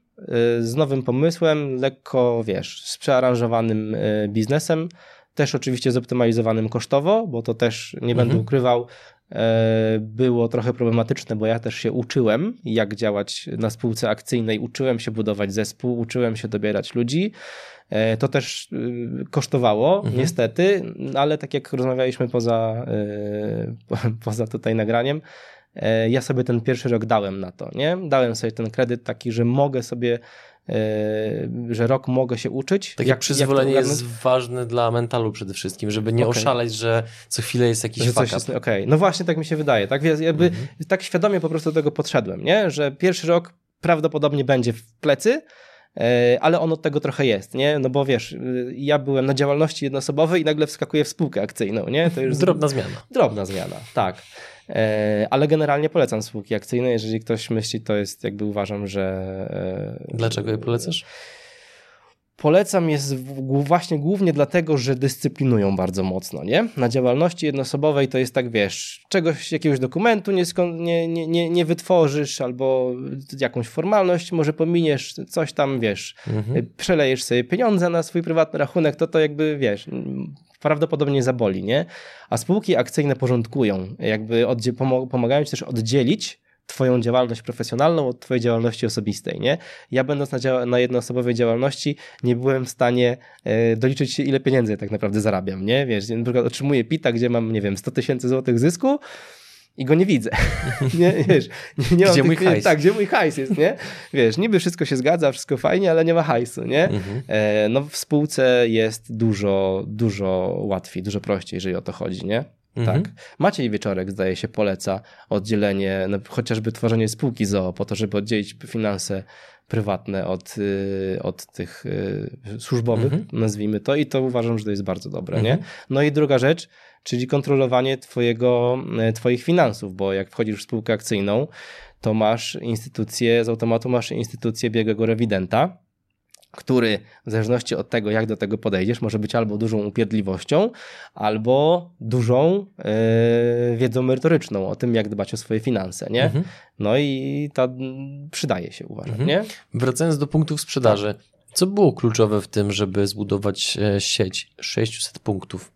z nowym pomysłem, lekko, wiesz, z przearanżowanym biznesem, też oczywiście zoptymalizowanym kosztowo, bo to też nie będę ukrywał, było trochę problematyczne, bo ja też się uczyłem, jak działać na spółce akcyjnej, uczyłem się budować zespół, uczyłem się dobierać ludzi. E, to też y, kosztowało, mhm. niestety, ale tak jak rozmawialiśmy poza, e, poza tutaj nagraniem, ja sobie ten pierwszy rok dałem na to, nie? Dałem sobie ten kredyt taki, że mogę sobie E, że rok mogę się uczyć. Takie jak, przyzwolenie jak jest ważne dla mentalu przede wszystkim, żeby nie okay. oszaleć, że co chwilę jest jakiś fakt. Okej, okay. no właśnie tak mi się wydaje. Tak, jakby, mhm. tak świadomie po prostu do tego podszedłem, nie? że pierwszy rok prawdopodobnie będzie w plecy, e, ale on od tego trochę jest, nie? No bo wiesz, ja byłem na działalności jednoosobowej i nagle wskakuję w spółkę akcyjną, nie? To już drobna zmiana. Drobna zmiana, tak. E, ale generalnie polecam spółki akcyjne. Jeżeli ktoś myśli, to jest jakby uważam, że. E, Dlaczego je polecasz? Polecam jest właśnie głównie dlatego, że dyscyplinują bardzo mocno, nie? Na działalności jednoosobowej to jest tak, wiesz, czegoś, jakiegoś dokumentu nie, nie, nie, nie wytworzysz albo jakąś formalność może pominiesz, coś tam, wiesz, mhm. przelejesz sobie pieniądze na swój prywatny rachunek, to to jakby, wiesz, prawdopodobnie zaboli, nie? A spółki akcyjne porządkują, jakby pomagają ci też oddzielić twoją działalność profesjonalną od twojej działalności osobistej, nie? Ja będąc na, dzia na jednoosobowej działalności nie byłem w stanie e, doliczyć się ile pieniędzy tak naprawdę zarabiam, nie? Wiesz, na przykład otrzymuję PITA, gdzie mam, nie wiem, 100 tysięcy złotych zysku, i go nie widzę. nie, wiesz, nie, nie gdzie mój tych, hajs? Tak, gdzie mój hajs jest, nie? Wiesz, niby wszystko się zgadza, wszystko fajnie, ale nie ma hajsu, nie? Mhm. E, no w spółce jest dużo, dużo łatwiej, dużo prościej, jeżeli o to chodzi, nie? Mhm. Tak. Maciej Wieczorek, zdaje się, poleca oddzielenie, no, chociażby tworzenie spółki ZOO, po to, żeby oddzielić finanse prywatne od, y, od tych y, służbowych, Mhm. nazwijmy to, i to uważam, że to jest bardzo dobre, Mhm. nie? No i druga rzecz, czyli kontrolowanie twojego, y, twoich finansów, bo jak wchodzisz w spółkę akcyjną, to masz instytucję, z automatu masz instytucję biegłego rewidenta, który w zależności od tego, jak do tego podejdziesz, może być albo dużą upierdliwością, albo dużą yy, wiedzą merytoryczną o tym, jak dbać o swoje finanse, nie? Mhm. No i ta przydaje się, uważam, Mhm. nie? Wracając do punktów sprzedaży, co było kluczowe w tym, żeby zbudować e, sieć 600 punktów?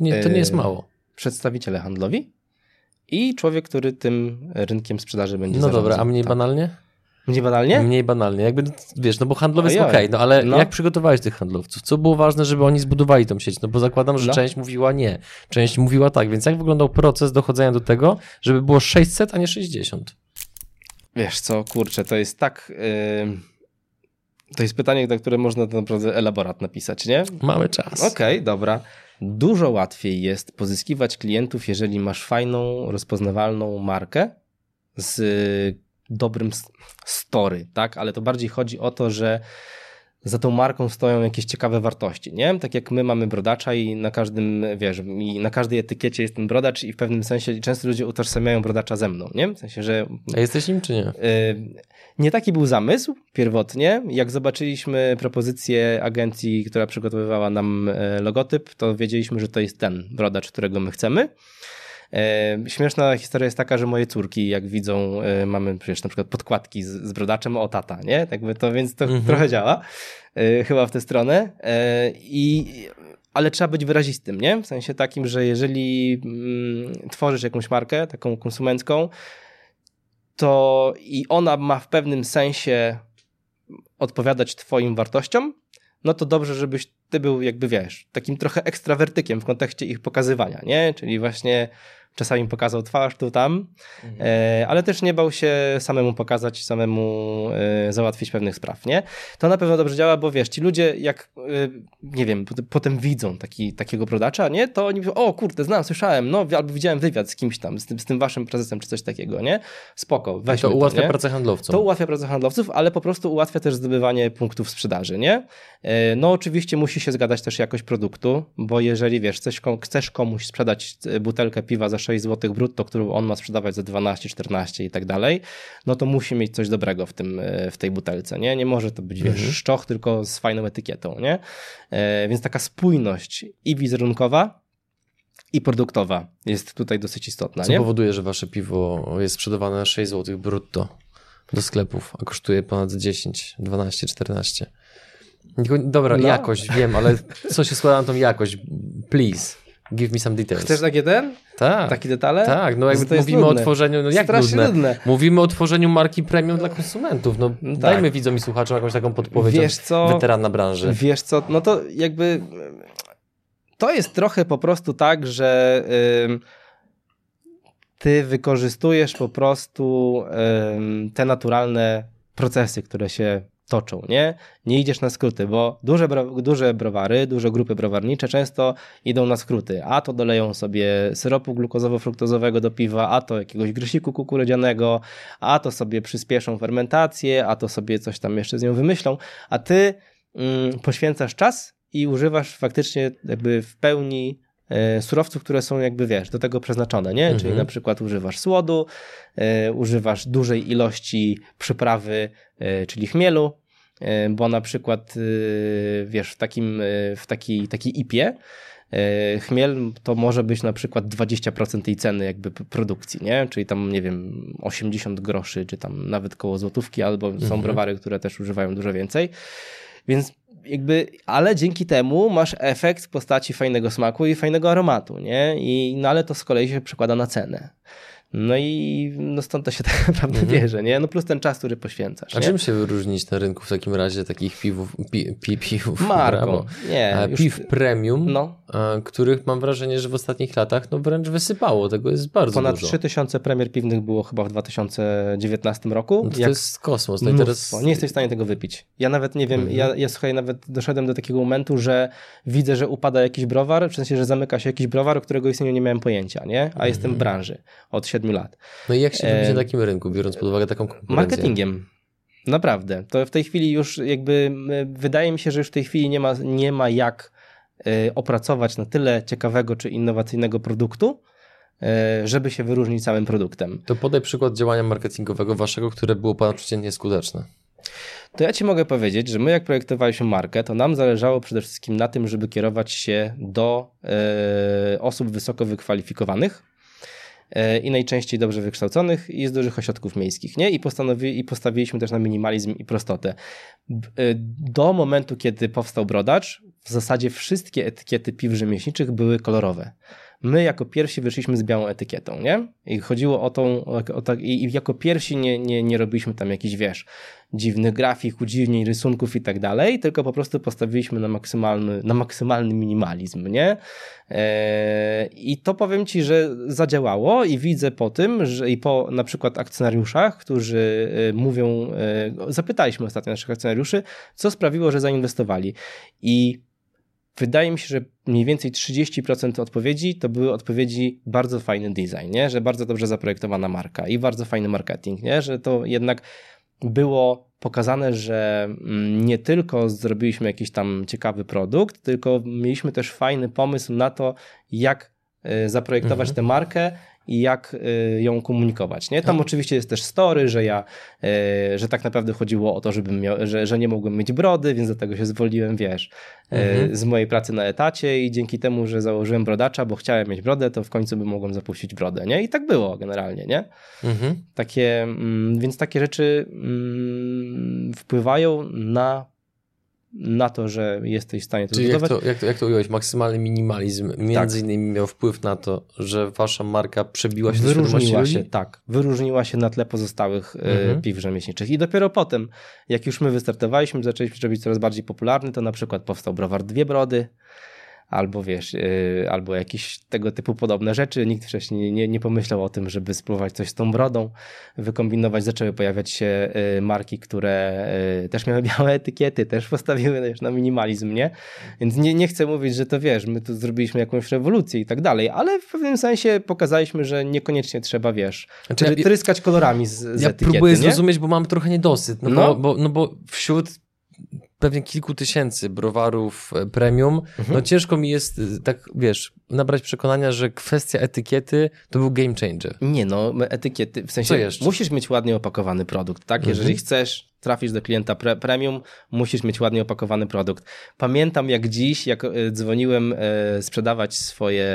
Nie, to nie jest Yy, mało. Przedstawiciele handlowi i człowiek, który tym rynkiem sprzedaży będzie No dobra, a mniej Tak. banalnie? Mniej banalnie? Mniej banalnie. Jakby, wiesz, no bo handlowiec okej, no ale No. jak przygotowałeś tych handlowców? Co było ważne, żeby oni zbudowali tą sieć? No bo zakładam, że No. część mówiła nie, część mówiła tak, więc jak wyglądał proces dochodzenia do tego, żeby było 600, a nie 60? Wiesz co, kurczę, to jest tak... Yy... To jest pytanie, na które można naprawdę elaborat napisać, nie? Mamy czas. Okej, dobra. Dużo łatwiej jest pozyskiwać klientów, jeżeli masz fajną, rozpoznawalną markę z dobrym story, tak? Ale to bardziej chodzi o to, że za tą marką stoją jakieś ciekawe wartości, nie? Tak jak my mamy brodacza i na każdym, wiesz, i na każdej etykiecie jest ten brodacz i w pewnym sensie często ludzie utożsamiają brodacza ze mną, nie? W sensie, że A jesteś nim czy nie? Y, Nie taki był zamysł pierwotnie. Jak zobaczyliśmy propozycję agencji, która przygotowywała nam e, logotyp, to wiedzieliśmy, że to jest ten brodacz, którego my chcemy. E, Śmieszna historia jest taka, że moje córki, jak widzą, e, mamy przecież na przykład podkładki z, z brodaczem o tata, nie? Jakby to, więc to Mhm. trochę działa e, chyba w tę stronę. I ale trzeba być wyrazistym, nie? W sensie takim, że jeżeli mm, tworzysz jakąś markę, taką konsumencką, to i ona ma w pewnym sensie odpowiadać twoim wartościom, no to dobrze, żebyś ty był jakby, wiesz, takim trochę ekstrawertykiem w kontekście ich pokazywania, nie? Czyli właśnie czasami pokazał twarz tu, tam, e, ale też nie bał się samemu pokazać, samemu e, załatwić pewnych spraw, nie? To na pewno dobrze działa, bo wiesz, ci ludzie jak, e, nie wiem, pot- potem widzą taki, takiego brodacza, nie? To oni mówią, o kurde, znam, słyszałem, no, albo widziałem wywiad z kimś tam, z tym, z tym waszym prezesem, czy coś takiego, nie? Spoko, weźmy to ułatwia pracę handlowcom. To ułatwia pracę handlowców, ale po prostu ułatwia też zdobywanie punktów sprzedaży, nie? E, No oczywiście musi się zgadać też jakość produktu, bo jeżeli wiesz, chcesz, chcesz komuś sprzedać e, butelkę piwa za 6 zł brutto, którą on ma sprzedawać za 12, 14 i tak dalej, no to musi mieć coś dobrego w, tym, e, w tej butelce, nie? Nie może to być, wiesz, Mhm. szczoch, tylko z fajną etykietą, nie? E, Więc taka spójność i wizerunkowa, i produktowa jest tutaj dosyć istotna, Co nie? powoduje, że wasze piwo jest sprzedawane na 6 zł brutto do sklepów, a kosztuje ponad 10, 12, 14. Tylko- Dobra, No. jakość, wiem, ale co się składa na tą jakość? Please, give me some details. Chcesz takie ten? tak, Takie detale? tak, no jakby mówimy nudne. o tworzeniu, no jak nudne? nudne. Mówimy o tworzeniu marki premium dla konsumentów, no Tak. dajmy widzom i słuchaczom jakąś taką podpowiedź Wiesz co? weterana branży. Wiesz co, no to jakby to jest trochę po prostu tak, że ty wykorzystujesz po prostu te naturalne procesy, które się toczą, nie? Nie idziesz na skróty, bo duże, duże browary, duże grupy browarnicze często idą na skróty, a to doleją sobie syropu glukozowo-fruktozowego do piwa, a to jakiegoś grysiku kukurydzianego, a to sobie przyspieszą fermentację, a to sobie coś tam jeszcze z nią wymyślą, a ty mm, poświęcasz czas i używasz faktycznie jakby w pełni surowców, które są jakby, wiesz, do tego przeznaczone, nie? Mhm. Czyli na przykład używasz słodu, e, używasz dużej ilości przyprawy, e, czyli chmielu, e, bo na przykład, e, wiesz, w takim, e, w takiej, takiej ipie e, chmiel to może być na przykład 20% tej ceny jakby produkcji, nie? Czyli tam, nie wiem, 80 groszy, czy tam nawet koło złotówki, albo są Mhm. browary, które też używają dużo więcej. Więc jakby, ale dzięki temu masz efekt w postaci fajnego smaku i fajnego aromatu, nie? I, no ale to z kolei się przekłada na cenę. No i no stąd to się tak naprawdę mhm. bierze, nie? No plus ten czas, który poświęcasz. A nie? czym się wyróżnić na rynku w takim razie takich piwów, pi, pi, piwów Marką, nie. A, piw premium, no. a, których mam wrażenie, że w ostatnich latach no wręcz wysypało. Tego jest bardzo Ponad dużo. Ponad 3000 premier piwnych było chyba w 2019 roku. No to, to jest kosmos. No teraz... Nie jesteś w stanie tego wypić. Ja nawet nie wiem, mhm. ja, ja słuchaj, nawet doszedłem do takiego momentu, że widzę, że upada jakiś browar, w sensie, że zamyka się jakiś browar, o którego istnieniu nie miałem pojęcia, nie? A mhm. jestem w branży od 7 lat. No i jak się robi na takim rynku, biorąc pod uwagę taką konkurencję? Marketingiem. Naprawdę. To w tej chwili już jakby wydaje mi się, że już w tej chwili nie ma, nie ma jak y, opracować na tyle ciekawego czy innowacyjnego produktu, y, żeby się wyróżnić samym produktem. To podaj przykład działania marketingowego waszego, które było ponadprzeciętnie skuteczne. To ja ci mogę powiedzieć, że my jak projektowaliśmy markę, to nam zależało przede wszystkim na tym, żeby kierować się do y, osób wysoko wykwalifikowanych, E, i najczęściej dobrze wykształconych i z dużych ośrodków miejskich, nie? I, postanowi, I postawiliśmy też na minimalizm i prostotę. E, do momentu, kiedy powstał brodacz, w zasadzie wszystkie etykiety piw rzemieślniczych były kolorowe. My jako pierwsi wyszliśmy z białą etykietą, nie? I chodziło o tą, o tak, i jako pierwsi nie, nie, nie robiliśmy tam jakichś, wiesz, dziwnych grafik, udziwnień, rysunków i tak dalej, tylko po prostu postawiliśmy na maksymalny, na maksymalny minimalizm, nie? Eee, I to powiem Ci, że zadziałało i widzę po tym, że i po na przykład akcjonariuszach, którzy e, mówią, e, zapytaliśmy ostatnio naszych akcjonariuszy, co sprawiło, że zainwestowali. I wydaje mi się, że mniej więcej 30% odpowiedzi to były odpowiedzi bardzo fajny design, nie? że bardzo dobrze zaprojektowana marka i bardzo fajny marketing, nie? że to jednak było pokazane, że mm, nie tylko zrobiliśmy jakiś tam ciekawy produkt, tylko mieliśmy też fajny pomysł na to, jak e, zaprojektować mhm. tę markę i jak y, ją komunikować. Nie? Tam tak. oczywiście jest też story, że ja, y, że tak naprawdę chodziło o to, żebym miał, że, że nie mogłem mieć brody, więc do tego się zwolniłem, wiesz, y, mhm. z mojej pracy na etacie i dzięki temu, że założyłem brodacza, bo chciałem mieć brodę, to w końcu bym mogłem zapuścić brodę, nie? I tak było generalnie, nie? Mhm. Takie, mm, więc takie rzeczy mm, wpływają na na to, że jesteś w stanie to Czyli jak to, jak, to, jak to ująłeś? Maksymalny minimalizm między tak. innymi miał wpływ na to, że wasza marka przebiła się wyróżniła się, tak, wyróżniła się na tle pozostałych e, mhm. piw rzemieślniczych i dopiero potem, jak już my wystartowaliśmy, zaczęliśmy robić coraz bardziej popularny, to na przykład powstał browar Dwie Brody, albo wiesz, yy, albo jakieś tego typu podobne rzeczy. Nikt wcześniej nie, nie pomyślał o tym, żeby spróbować coś z tą brodą, wykombinować. Zaczęły pojawiać się yy, marki, które yy, też miały białe etykiety, też postawiły wiesz, na minimalizm, nie? Więc nie, nie chcę mówić, że to wiesz, my tu zrobiliśmy jakąś rewolucję i tak dalej, ale w pewnym sensie pokazaliśmy, że niekoniecznie trzeba, wiesz, znaczy, tryskać kolorami z, z ja etykiety. próbuję nie? zrozumieć, bo mam trochę niedosyt, no, no. Bo, bo, no bo wśród pewnie kilku tysięcy browarów e, premium, mhm. no ciężko mi jest, e, tak wiesz, nabrać przekonania, że kwestia etykiety to był game changer. Nie no, etykiety, w sensie musisz mieć ładnie opakowany produkt, tak? Mhm. Jeżeli chcesz trafić do klienta pre premium, musisz mieć ładnie opakowany produkt. Pamiętam jak dziś, jak e, dzwoniłem sprzedawać swoje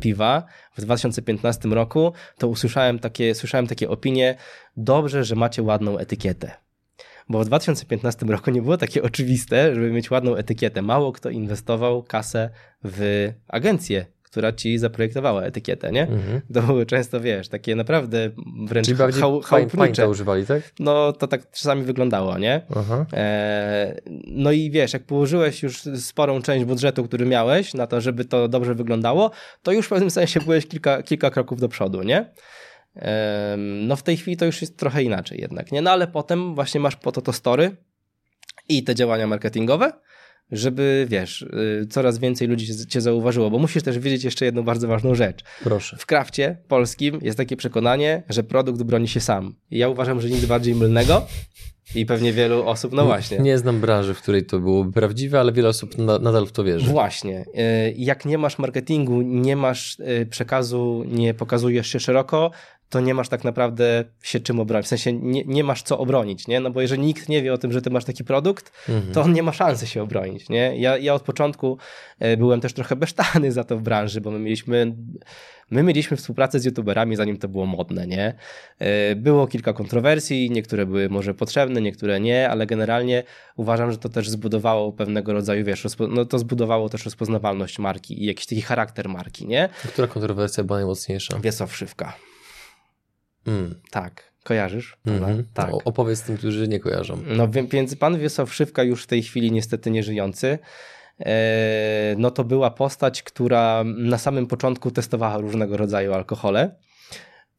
piwa w 2015 roku, to usłyszałem takie, słyszałem takie opinie, dobrze, że macie ładną etykietę bo w 2015 roku nie było takie oczywiste, żeby mieć ładną etykietę. Mało kto inwestował kasę w agencję która ci zaprojektowała etykietę, nie? Mhm. To były często, wiesz, takie naprawdę wręcz Czyli bardziej chał, chałupnicze. używali, tak? No, to tak czasami wyglądało, nie? E, no i wiesz, jak położyłeś już sporą część budżetu, który miałeś na to, żeby to dobrze wyglądało, to już w pewnym sensie byłeś kilka, kilka kroków do przodu, nie? No w tej chwili to już jest trochę inaczej jednak, nie? No ale potem właśnie masz po to to story i te działania marketingowe, żeby, wiesz, y, coraz więcej ludzi cię zauważyło, bo musisz też wiedzieć jeszcze jedną bardzo ważną rzecz. Proszę. W krafcie polskim jest takie przekonanie, że produkt broni się sam. I ja uważam, że nic bardziej mylnego i pewnie wielu osób, no właśnie. Nie znam branży, w której to było prawdziwe, ale wiele osób nadal w to wierzy. Właśnie. Y, jak nie masz marketingu, nie masz y, przekazu, nie pokazujesz się szeroko, to nie masz tak naprawdę się czym obronić. W sensie nie, nie masz co obronić, nie? No bo jeżeli nikt nie wie o tym, że ty masz taki produkt, mhm. to on nie ma szansy się obronić, nie? Ja, ja od początku e, byłem też trochę besztany za to w branży, bo my mieliśmy My mieliśmy współpracę z youtuberami, zanim to było modne, nie? E, było kilka kontrowersji, niektóre były może potrzebne, niektóre nie, ale generalnie uważam, że to też zbudowało pewnego rodzaju, wiesz, no to zbudowało też rozpoznawalność marki i jakiś taki charakter marki, nie? Która kontrowersja była najmocniejsza? Wiesław Szywka. Mm. Tak, kojarzysz? Mm -hmm. Tak. O, opowiedz tym, którzy nie kojarzą. No więc pan Wiesław Szywka już w tej chwili niestety nie żyjący, e, no to była postać, która na samym początku testowała różnego rodzaju alkohole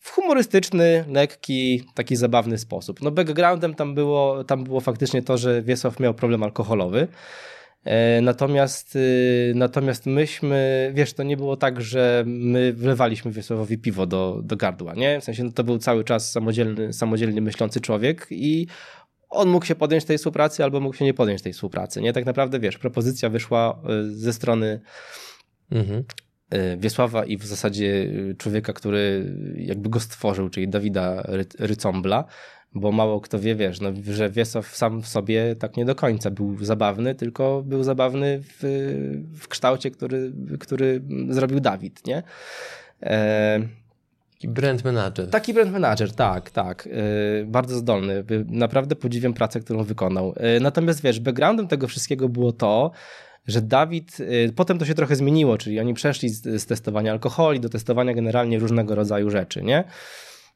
w humorystyczny, lekki, taki zabawny sposób. No backgroundem tam było, tam było faktycznie to, że Wiesław miał problem alkoholowy. E, natomiast, y, natomiast myśmy, wiesz, to nie było tak, że my wlewaliśmy Wiesławowi piwo do, do gardła, nie? W sensie no to był cały czas samodzielny, samodzielnie myślący człowiek i on mógł się podjąć tej współpracy albo mógł się nie podjąć tej współpracy, nie? Tak naprawdę, wiesz, propozycja wyszła y, ze strony mhm. Y, Wiesława i w zasadzie człowieka, który jakby go stworzył, czyli Dawida Rycombla, bo mało kto wie, wiesz, no, że Wiesław sam w sobie tak nie do końca był zabawny, tylko był zabawny w, w kształcie, który, który zrobił Dawid, nie? E... Taki brand manager. Taki brand manager, tak, tak. E, bardzo zdolny. Naprawdę podziwiam pracę, którą wykonał. E, natomiast wiesz, backgroundem tego wszystkiego było to, że Dawid, e, potem to się trochę zmieniło, czyli oni przeszli z, z testowania alkoholi do testowania generalnie różnego rodzaju rzeczy, nie?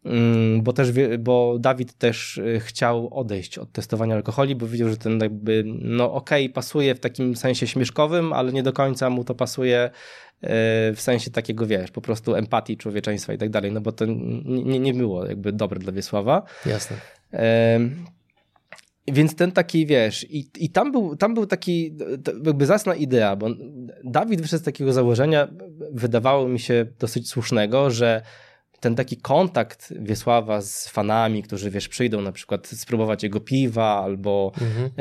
Mm, bo też, bo Dawid też y, chciał odejść od testowania alkoholi, bo widział, że ten jakby, no okej, okay, pasuje w takim sensie śmieszkowym, ale nie do końca mu to pasuje y, w sensie takiego, wiesz, po prostu empatii człowieczeństwa i tak dalej, no bo to nie, nie było jakby dobre dla Wiesława. Jasne. Więc ten taki, wiesz, i, i tam, był, tam był taki jakby zasna idea, bo Dawid wyszedł z takiego założenia, wydawało mi się dosyć słusznego, że ten taki kontakt Wiesława z fanami, którzy wiesz, przyjdą na przykład spróbować jego piwa albo mhm.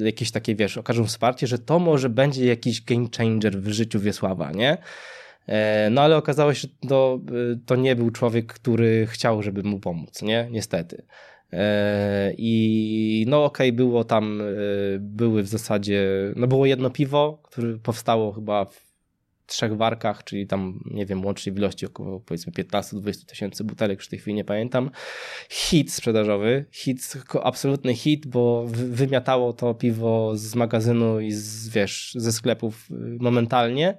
y, jakieś takie, wiesz, okażą wsparcie, że to może będzie jakiś game changer w życiu Wiesława, nie? E, no ale okazało się, że to, y, to nie był człowiek, który chciał, żeby mu pomóc, nie? Niestety. E, I no okej, okay, było tam, były w zasadzie, no było jedno piwo, które powstało chyba w trzech warkach, czyli tam, nie wiem, łącznie w ilości około powiedzmy 15-20 tysięcy butelek, już w tej chwili nie pamiętam. Hit sprzedażowy, hit, absolutny hit, bo wymiatało to piwo z magazynu i z, wiesz, ze sklepów y, momentalnie.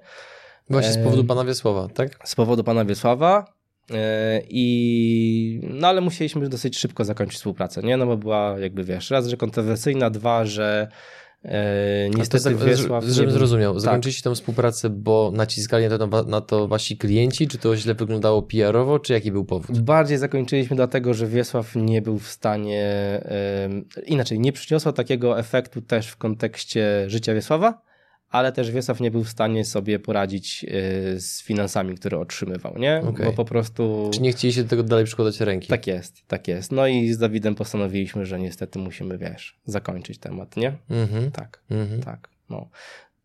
Właśnie z powodu pana Wiesława, tak? Z powodu pana Wiesława. E, I no ale musieliśmy dosyć szybko zakończyć współpracę, nie? No bo była jakby wiesz, raz, że kontrowersyjna, dwa, że niestety to, Wiesław... Żebym zrozumiał, tak. zakończyliście tę współpracę, bo naciskali na to, na to wasi klienci, czy to źle wyglądało PR-owo, czy jaki był powód? Bardziej zakończyliśmy dlatego, że Wiesław nie był w stanie, inaczej, nie przyniosła takiego efektu też w kontekście życia Wiesława, ale też Wiesław nie był w stanie sobie poradzić y, z finansami, które otrzymywał, nie? Okay. Bo po prostu... Czy nie chcieliście do tego dalej przykładać ręki? Tak jest, tak jest. No i z Dawidem postanowiliśmy, że niestety musimy, wiesz, zakończyć temat, nie? Mm -hmm. Tak, mm -hmm. tak, no.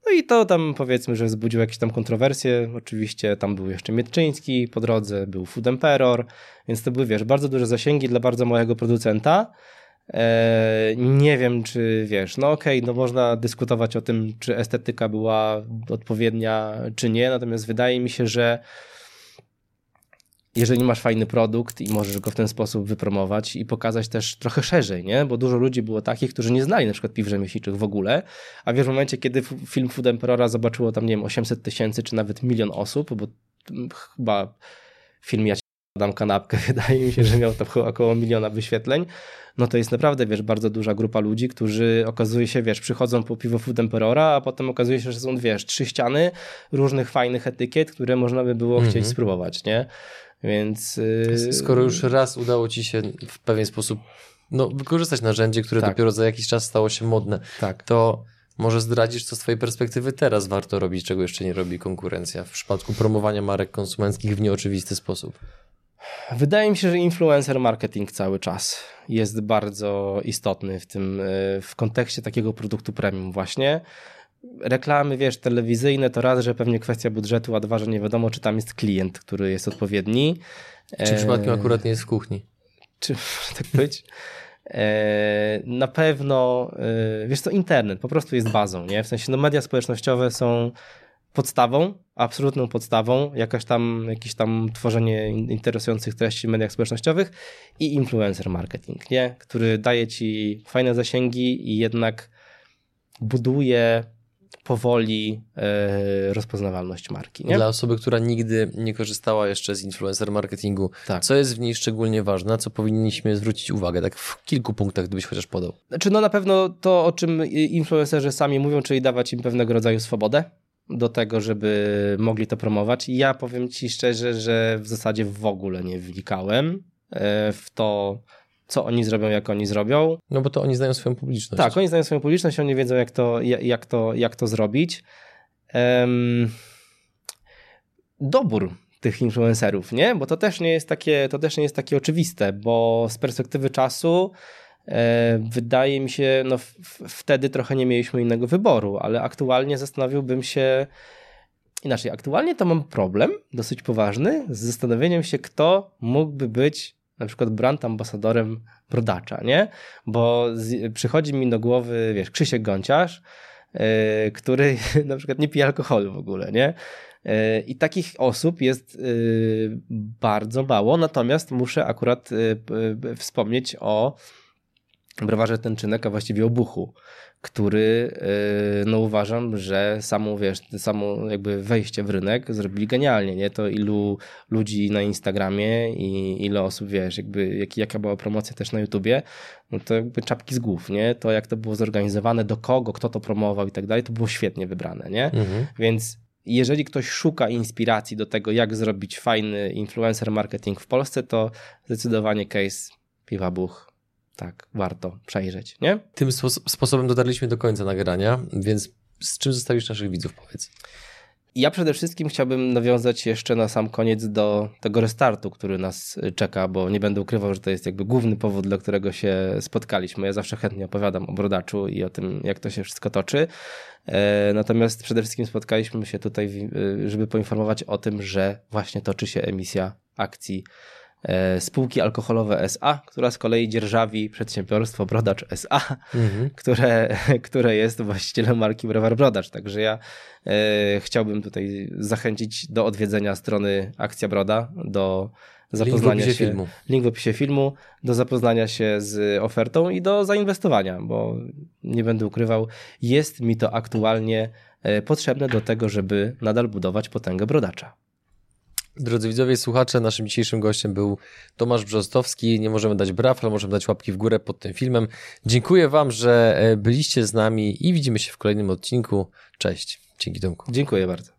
No i to tam powiedzmy, że wzbudziło jakieś tam kontrowersje. Oczywiście tam był jeszcze Mietczyński po drodze, był Food Emperor, więc to były, wiesz, bardzo duże zasięgi dla bardzo małego producenta. E, nie wiem, czy wiesz, no okej, okay, no można dyskutować o tym, czy estetyka była odpowiednia, czy nie, natomiast wydaje mi się, że jeżeli masz fajny produkt i możesz go w ten sposób wypromować i pokazać też trochę szerzej, nie? Bo dużo ludzi było takich, którzy nie znali na przykład piw rzemieślniczych w ogóle, a wiesz, w momencie, kiedy film Food Emperora zobaczyło tam, nie wiem, 800 tysięcy czy nawet milion osób, bo chyba film Ja dam kanapkę, wydaje mi się, że miał to około miliona wyświetleń, no to jest naprawdę, wiesz, bardzo duża grupa ludzi, którzy okazuje się, wiesz, przychodzą po piwo Food Emperora, a potem okazuje się, że są, wiesz, trzy ściany różnych fajnych etykiet, które można by było -hmm. chcieć mhm. spróbować, nie? Więc... Yy... Skoro już raz udało ci się w pewien sposób no, wykorzystać narzędzie, które tak. dopiero za jakiś czas stało się modne, tak. to może zdradzisz, co z Twojej perspektywy teraz warto robić, czego jeszcze nie robi konkurencja w przypadku promowania marek konsumenckich w nieoczywisty sposób? Wydaje mi się, że influencer marketing cały czas jest bardzo istotny w tym, e, w kontekście takiego produktu premium właśnie. Reklamy, wiesz, telewizyjne to raz, że pewnie kwestia budżetu, a dwa, że nie wiadomo, czy tam jest klient, który jest odpowiedni. Czy przypadkiem akurat nie jest w kuchni? Czy tak być? E, na pewno, e, wiesz to internet po prostu jest bazą, nie? W sensie, no media społecznościowe są podstawą, absolutną podstawą, jakaś tam, jakieś tam tworzenie interesujących treści w mediach społecznościowych i influencer marketing, nie? który daje ci fajne zasięgi i jednak buduje powoli e, rozpoznawalność marki. Nie? Dla osoby, która nigdy nie korzystała jeszcze z influencer marketingu, tak. co jest w niej szczególnie ważne, co powinniśmy zwrócić uwagę, tak w kilku punktach, gdybyś chociaż podał. Znaczy, no na pewno to, o czym influencerzy sami mówią, czyli dawać im pewnego rodzaju swobodę do tego, żeby mogli to promować. Ja powiem ci szczerze, że w zasadzie w ogóle nie wnikałem e, w to, co oni zrobią, jak oni zrobią. No bo to oni znają swoją publiczność. Tak, oni znają swoją publiczność, oni wiedzą, jak to, jak to, jak to zrobić. Um, dobór tych influencerów, nie? Bo to też nie jest takie, to też nie jest takie oczywiste, bo z perspektywy czasu wydaje mi się, no wtedy trochę nie mieliśmy innego wyboru, ale aktualnie zastanowiłbym się inaczej. Aktualnie to mam problem dosyć poważny z zastanowieniem się, kto mógłby być na przykład brand ambasadorem brodacza, nie? Bo z, przychodzi mi do głowy, wiesz, Krzysiek Gąciarz, yy, który na przykład nie pije alkoholu w ogóle, nie? Yy, I takich osób jest bardzo mało, natomiast muszę akurat wspomnieć o browarze Tęczynek, a właściwie o Buchu, który y, no uważam, że samo, wiesz, samo jakby wejście w rynek zrobili genialnie, nie? To ilu ludzi na Instagramie i ile osób, wiesz, jakby jak, jaka była promocja też na YouTubie, no to jakby czapki z głów, nie? To jak to było zorganizowane, do kogo, kto to promował i tak dalej, to było świetnie wybrane, nie? Mhm. Więc jeżeli ktoś szuka inspiracji do tego, jak zrobić fajny influencer marketing w Polsce, to zdecydowanie case Piwa Buch tak, warto przejrzeć, nie? Tym sposobem dotarliśmy do końca nagrania, więc z czym zostawisz naszych widzów, powiedz? Ja przede wszystkim chciałbym nawiązać jeszcze na sam koniec do tego restartu, który nas czeka, bo nie będę ukrywał, że to jest jakby główny powód, dla którego się spotkaliśmy. Ja zawsze chętnie opowiadam o brodaczu i o tym, jak to się wszystko toczy. E, natomiast przede wszystkim spotkaliśmy się tutaj, e, żeby poinformować o tym, że właśnie toczy się emisja akcji spółki alkoholowe SA, która z kolei dzierżawi przedsiębiorstwo Brodacz SA, mhm. które, które jest właścicielem marki Browar Brodacz. Także ja e, chciałbym tutaj zachęcić do odwiedzenia strony Akcja Broda, do zapoznania link się. Filmu. Link w opisie filmu, do zapoznania się z ofertą i do zainwestowania, bo nie będę ukrywał, jest mi to aktualnie e, potrzebne do tego, żeby nadal budować potęgę brodacza. Drodzy widzowie słuchacze, naszym dzisiejszym gościem był Tomasz Brzostowski. Nie możemy dać braw, ale możemy dać łapki w górę pod tym filmem. Dziękuję Wam, że e, byliście z nami i widzimy się w kolejnym odcinku. Cześć. Dzięki Tomku. Dziękuję bardzo.